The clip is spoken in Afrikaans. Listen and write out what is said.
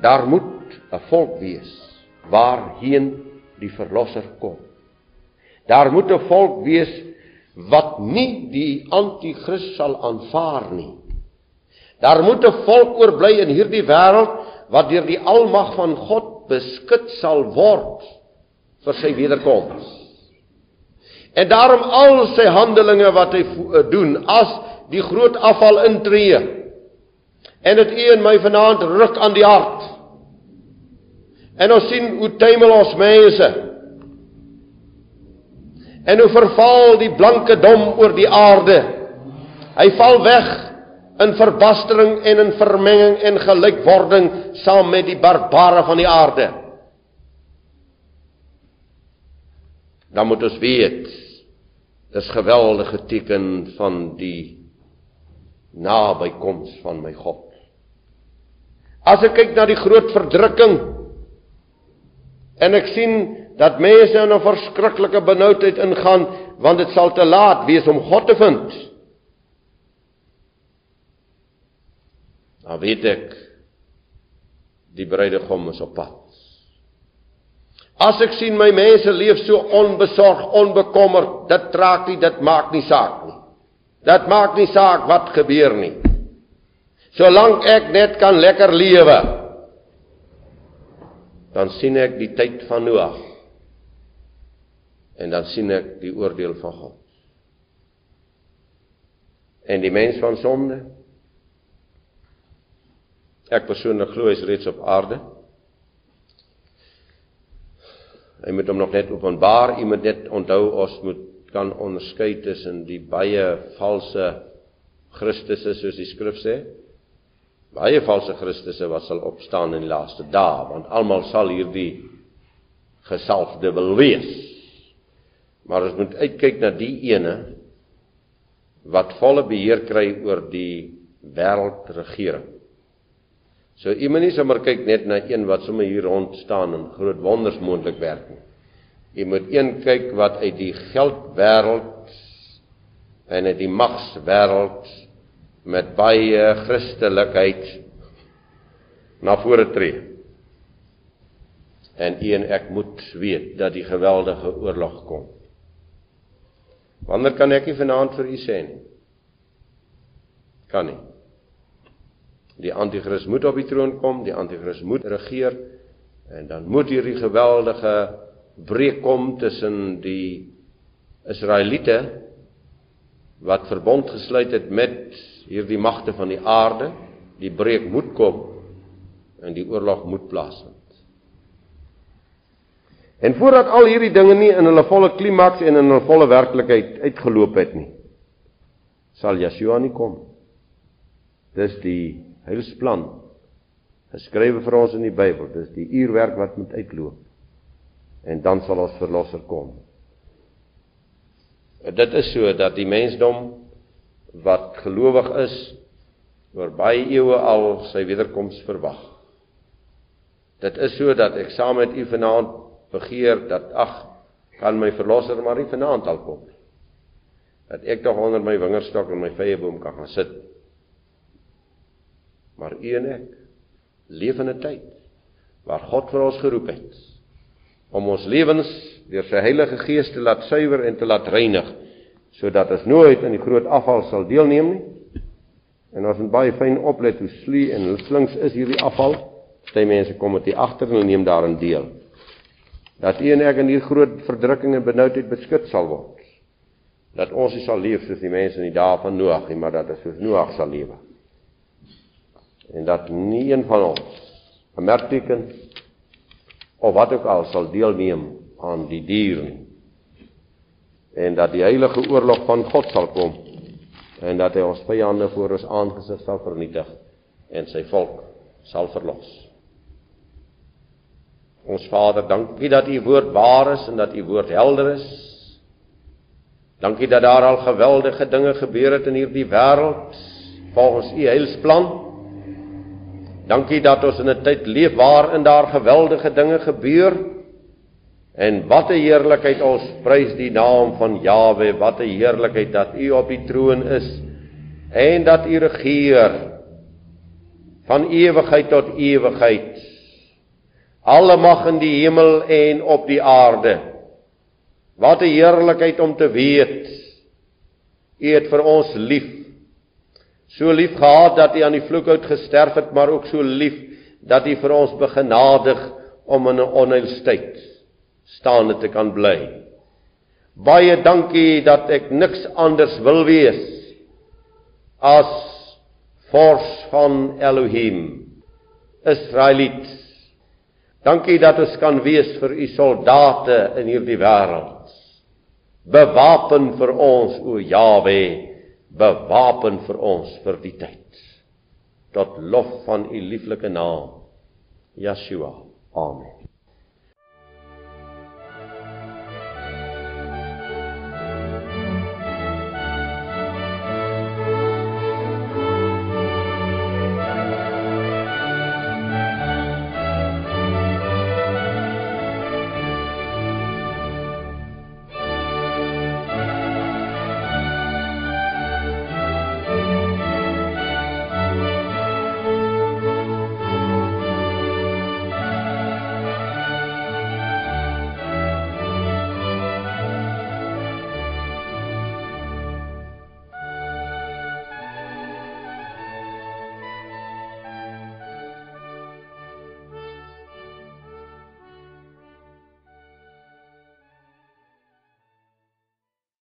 Daar moet 'n volk wees waarheen die verlosser kom. Daar moet 'n volk wees wat nie die anti-kris sal aanvaar nie. Daar moet 'n volk oorbly in hierdie wêreld wat deur die almag van God beskut sal word vir sy wederkoms. En daarom al sy handelinge wat hy doen as die groot afval intree. En dit u en my vanaand ruk aan die hart. En ons sien hoe tuimel ons mense. En hoe verval die blanke dom oor die aarde. Hy val weg in verbastering en in vermenging en gelykwording saam met die barbare van die aarde. Dan moet ons weet dis geweldige teken van die nabykoms van my God. As ek kyk na die groot verdrukking en ek sien dat mense in 'n verskriklike benoudheid ingaan want dit sal te laat wees om God te vind. Dan weet ek die bruidegom is op pad. As ek sien my mense leef so onbesorg, onbekommerd, dit trek nie, dit maak nie saak nie. Dit maak nie saak wat gebeur nie. Solank ek net kan lekker lewe, dan sien ek die tyd van Noag. En dan sien ek die oordeel van God. En die mens van sonde. Ek persoonlik glo hy is reeds op aarde. Hy moet hom nog net openbaar. Jy moet net onthou ons moet kan onderskei tussen die baie valse Christusse soos die skrif sê. Baie valse Christusse wat sal opstaan in die laaste dae, want almal sal hierdie gesalfde wil wees. Maar ons moet uitkyk na die ene wat volle beheer kry oor die wêreldregering. So u moet nie sommer kyk net na een wat sommer hier rond staan en groot wonders moontlik werk nie. Jy moet een kyk wat uit die geldwêreld en uit die magswêreld met baie Christelikheid na vore tree. En een ek moet weet dat die geweldige oorlog kom. Wanneer kan ek nie vanaand vir u sê nie? Kan nie. Die anti-kris moet op die troon kom, die anti-kris moet regeer en dan moet hierdie geweldige breek kom tussen die Israeliete wat verbond gesluit het met hierdie magte van die aarde, die breek moet kom en die oorlog moet plaasvind. En voordat al hierdie dinge nie in hulle volle klimaks en in hulle volle werklikheid uitgeloop het nie, sal Yeshua nie kom. Dis die heilsplan geskrywe vir ons in die Bybel. Dis die uurwerk wat moet uitloop en dan sal ons verlosser kom. Dit is so dat die mensdom wat gelowig is oor baie eeue al sy wederkoms verwag. Dit is so dat ek saam met u vanaand begeer dat ag kan my verlosser maar nie vanaand al kom nie. Dat ek tog onder my wingerdstok en my vyeboom kan gaan sit. Maar u en ek leef in 'n tyd waar God vir ons geroep het om ons lewens deur sy Heilige Gees te laat suiwer en te laat reinig sodat ons nooit in die groot afval sal deelneem nie. En ons moet baie fyn oplet hoe slie en slinks is hierdie afval. Party mense kom met die agter en neem daarin deel. Dat u en ek in hierdie groot verdrukking en benoudheid beskut sal word. Dat ons nie sal leef soos die mense in die dae van Noag nie, maar dat ons soos Noag sal lewe. En dat nie een van ons 'n merkteken of wat ook al sal deelneem aan die dier en dat die heilige oorlog van God sal kom en dat hy ons vyande voor ons aangesig sal vernietig en sy volk sal verlos. Ons Vader, dankie dat u woord waar is en dat u woord helder is. Dankie dat daar al geweldige dinge gebeur het in hierdie wêreld volgens u heilsplan. Dankie dat ons in 'n tyd leef waarin daar geweldige dinge gebeur. En wat 'n heerlikheid ons prys die naam van Jawe, wat 'n heerlikheid dat U op die troon is en dat U regeer van ewigheid tot ewigheid Alle mag in die hemel en op die aarde. Wat 'n heerlikheid om te weet U het vir ons lief. So lief gehad dat U aan die vloekhout gesterf het, maar ook so lief dat U vir ons begenadig om in 'n onheilstyd staande te kan bly. Baie dankie dat ek niks anders wil wees as vors van Elohim, Israeliet. Dankie dat ons kan wees vir u soldate in hierdie wêreld. Bewapen vir ons o Jawe, bewapen vir ons vir die tyd. Tot lof van u lieflike naam. Yeshua. Amen.